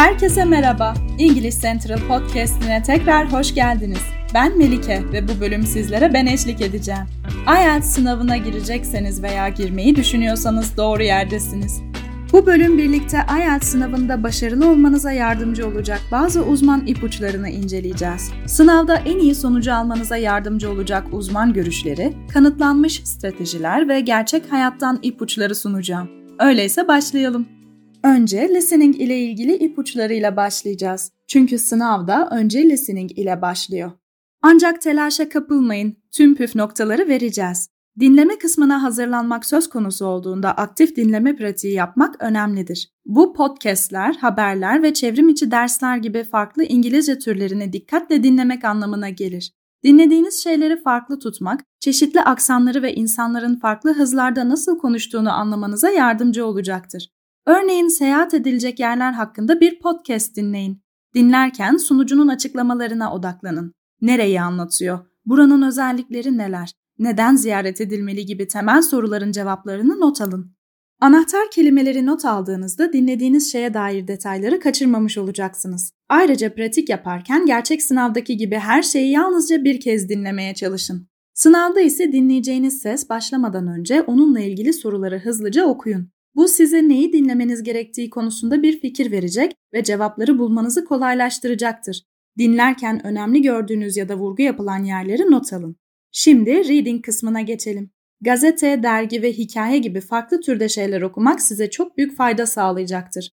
Herkese merhaba. İngiliz Central Podcast'ine tekrar hoş geldiniz. Ben Melike ve bu bölüm sizlere ben eşlik edeceğim. IELTS sınavına girecekseniz veya girmeyi düşünüyorsanız doğru yerdesiniz. Bu bölüm birlikte IELTS sınavında başarılı olmanıza yardımcı olacak bazı uzman ipuçlarını inceleyeceğiz. Sınavda en iyi sonucu almanıza yardımcı olacak uzman görüşleri, kanıtlanmış stratejiler ve gerçek hayattan ipuçları sunacağım. Öyleyse başlayalım. Önce listening ile ilgili ipuçlarıyla başlayacağız. Çünkü sınavda önce listening ile başlıyor. Ancak telaşa kapılmayın. Tüm püf noktaları vereceğiz. Dinleme kısmına hazırlanmak söz konusu olduğunda aktif dinleme pratiği yapmak önemlidir. Bu podcastler, haberler ve çevrim içi dersler gibi farklı İngilizce türlerini dikkatle dinlemek anlamına gelir. Dinlediğiniz şeyleri farklı tutmak, çeşitli aksanları ve insanların farklı hızlarda nasıl konuştuğunu anlamanıza yardımcı olacaktır. Örneğin seyahat edilecek yerler hakkında bir podcast dinleyin. Dinlerken sunucunun açıklamalarına odaklanın. Nereyi anlatıyor? Buranın özellikleri neler? Neden ziyaret edilmeli gibi temel soruların cevaplarını not alın. Anahtar kelimeleri not aldığınızda dinlediğiniz şeye dair detayları kaçırmamış olacaksınız. Ayrıca pratik yaparken gerçek sınavdaki gibi her şeyi yalnızca bir kez dinlemeye çalışın. Sınavda ise dinleyeceğiniz ses başlamadan önce onunla ilgili soruları hızlıca okuyun. Bu size neyi dinlemeniz gerektiği konusunda bir fikir verecek ve cevapları bulmanızı kolaylaştıracaktır. Dinlerken önemli gördüğünüz ya da vurgu yapılan yerleri not alın. Şimdi reading kısmına geçelim. Gazete, dergi ve hikaye gibi farklı türde şeyler okumak size çok büyük fayda sağlayacaktır.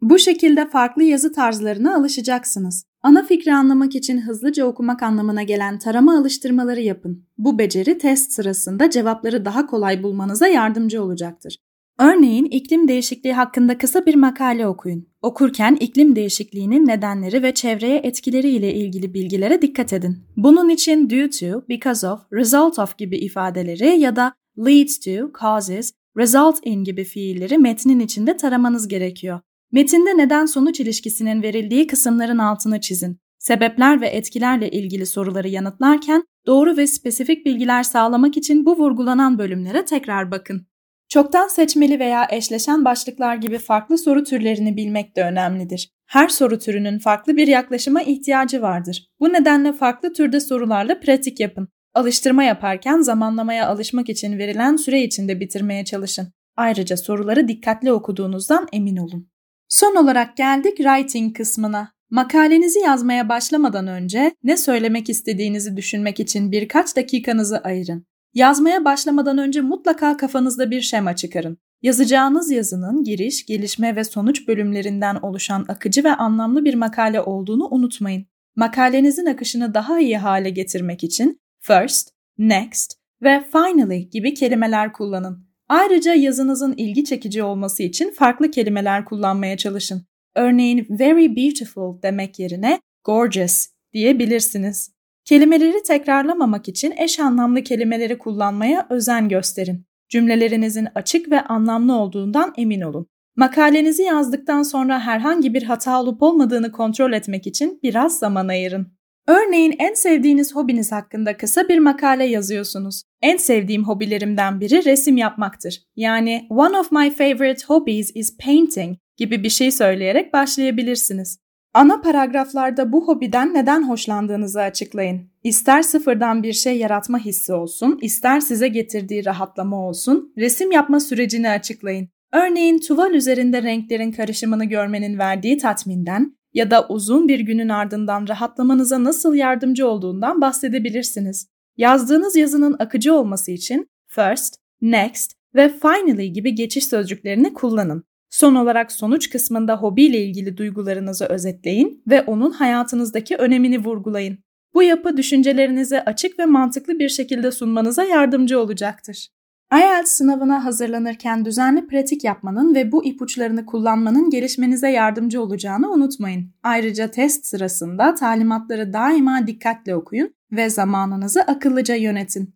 Bu şekilde farklı yazı tarzlarına alışacaksınız. Ana fikri anlamak için hızlıca okumak anlamına gelen tarama alıştırmaları yapın. Bu beceri test sırasında cevapları daha kolay bulmanıza yardımcı olacaktır. Örneğin iklim değişikliği hakkında kısa bir makale okuyun. Okurken iklim değişikliğinin nedenleri ve çevreye etkileri ile ilgili bilgilere dikkat edin. Bunun için due to, because of, result of gibi ifadeleri ya da leads to, causes, result in gibi fiilleri metnin içinde taramanız gerekiyor. Metinde neden sonuç ilişkisinin verildiği kısımların altını çizin. Sebepler ve etkilerle ilgili soruları yanıtlarken doğru ve spesifik bilgiler sağlamak için bu vurgulanan bölümlere tekrar bakın. Çoktan seçmeli veya eşleşen başlıklar gibi farklı soru türlerini bilmek de önemlidir. Her soru türünün farklı bir yaklaşıma ihtiyacı vardır. Bu nedenle farklı türde sorularla pratik yapın. Alıştırma yaparken zamanlamaya alışmak için verilen süre içinde bitirmeye çalışın. Ayrıca soruları dikkatli okuduğunuzdan emin olun. Son olarak geldik writing kısmına. Makalenizi yazmaya başlamadan önce ne söylemek istediğinizi düşünmek için birkaç dakikanızı ayırın. Yazmaya başlamadan önce mutlaka kafanızda bir şema çıkarın. Yazacağınız yazının giriş, gelişme ve sonuç bölümlerinden oluşan akıcı ve anlamlı bir makale olduğunu unutmayın. Makalenizin akışını daha iyi hale getirmek için first, next ve finally gibi kelimeler kullanın. Ayrıca yazınızın ilgi çekici olması için farklı kelimeler kullanmaya çalışın. Örneğin very beautiful demek yerine gorgeous diyebilirsiniz. Kelimeleri tekrarlamamak için eş anlamlı kelimeleri kullanmaya özen gösterin. Cümlelerinizin açık ve anlamlı olduğundan emin olun. Makalenizi yazdıktan sonra herhangi bir hata olup olmadığını kontrol etmek için biraz zaman ayırın. Örneğin en sevdiğiniz hobiniz hakkında kısa bir makale yazıyorsunuz. En sevdiğim hobilerimden biri resim yapmaktır. Yani one of my favorite hobbies is painting gibi bir şey söyleyerek başlayabilirsiniz. Ana paragraflarda bu hobiden neden hoşlandığınızı açıklayın. İster sıfırdan bir şey yaratma hissi olsun, ister size getirdiği rahatlama olsun, resim yapma sürecini açıklayın. Örneğin tuval üzerinde renklerin karışımını görmenin verdiği tatminden ya da uzun bir günün ardından rahatlamanıza nasıl yardımcı olduğundan bahsedebilirsiniz. Yazdığınız yazının akıcı olması için first, next ve finally gibi geçiş sözcüklerini kullanın. Son olarak sonuç kısmında hobiyle ilgili duygularınızı özetleyin ve onun hayatınızdaki önemini vurgulayın. Bu yapı düşüncelerinizi açık ve mantıklı bir şekilde sunmanıza yardımcı olacaktır. IELTS sınavına hazırlanırken düzenli pratik yapmanın ve bu ipuçlarını kullanmanın gelişmenize yardımcı olacağını unutmayın. Ayrıca test sırasında talimatları daima dikkatle okuyun ve zamanınızı akıllıca yönetin.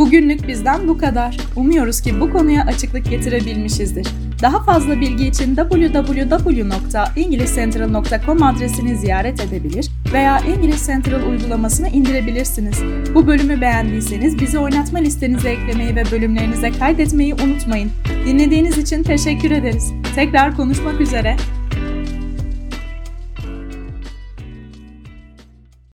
Bugünlük bizden bu kadar. Umuyoruz ki bu konuya açıklık getirebilmişizdir. Daha fazla bilgi için www.englishcentral.com adresini ziyaret edebilir veya English Central uygulamasını indirebilirsiniz. Bu bölümü beğendiyseniz bizi oynatma listenize eklemeyi ve bölümlerinize kaydetmeyi unutmayın. Dinlediğiniz için teşekkür ederiz. Tekrar konuşmak üzere.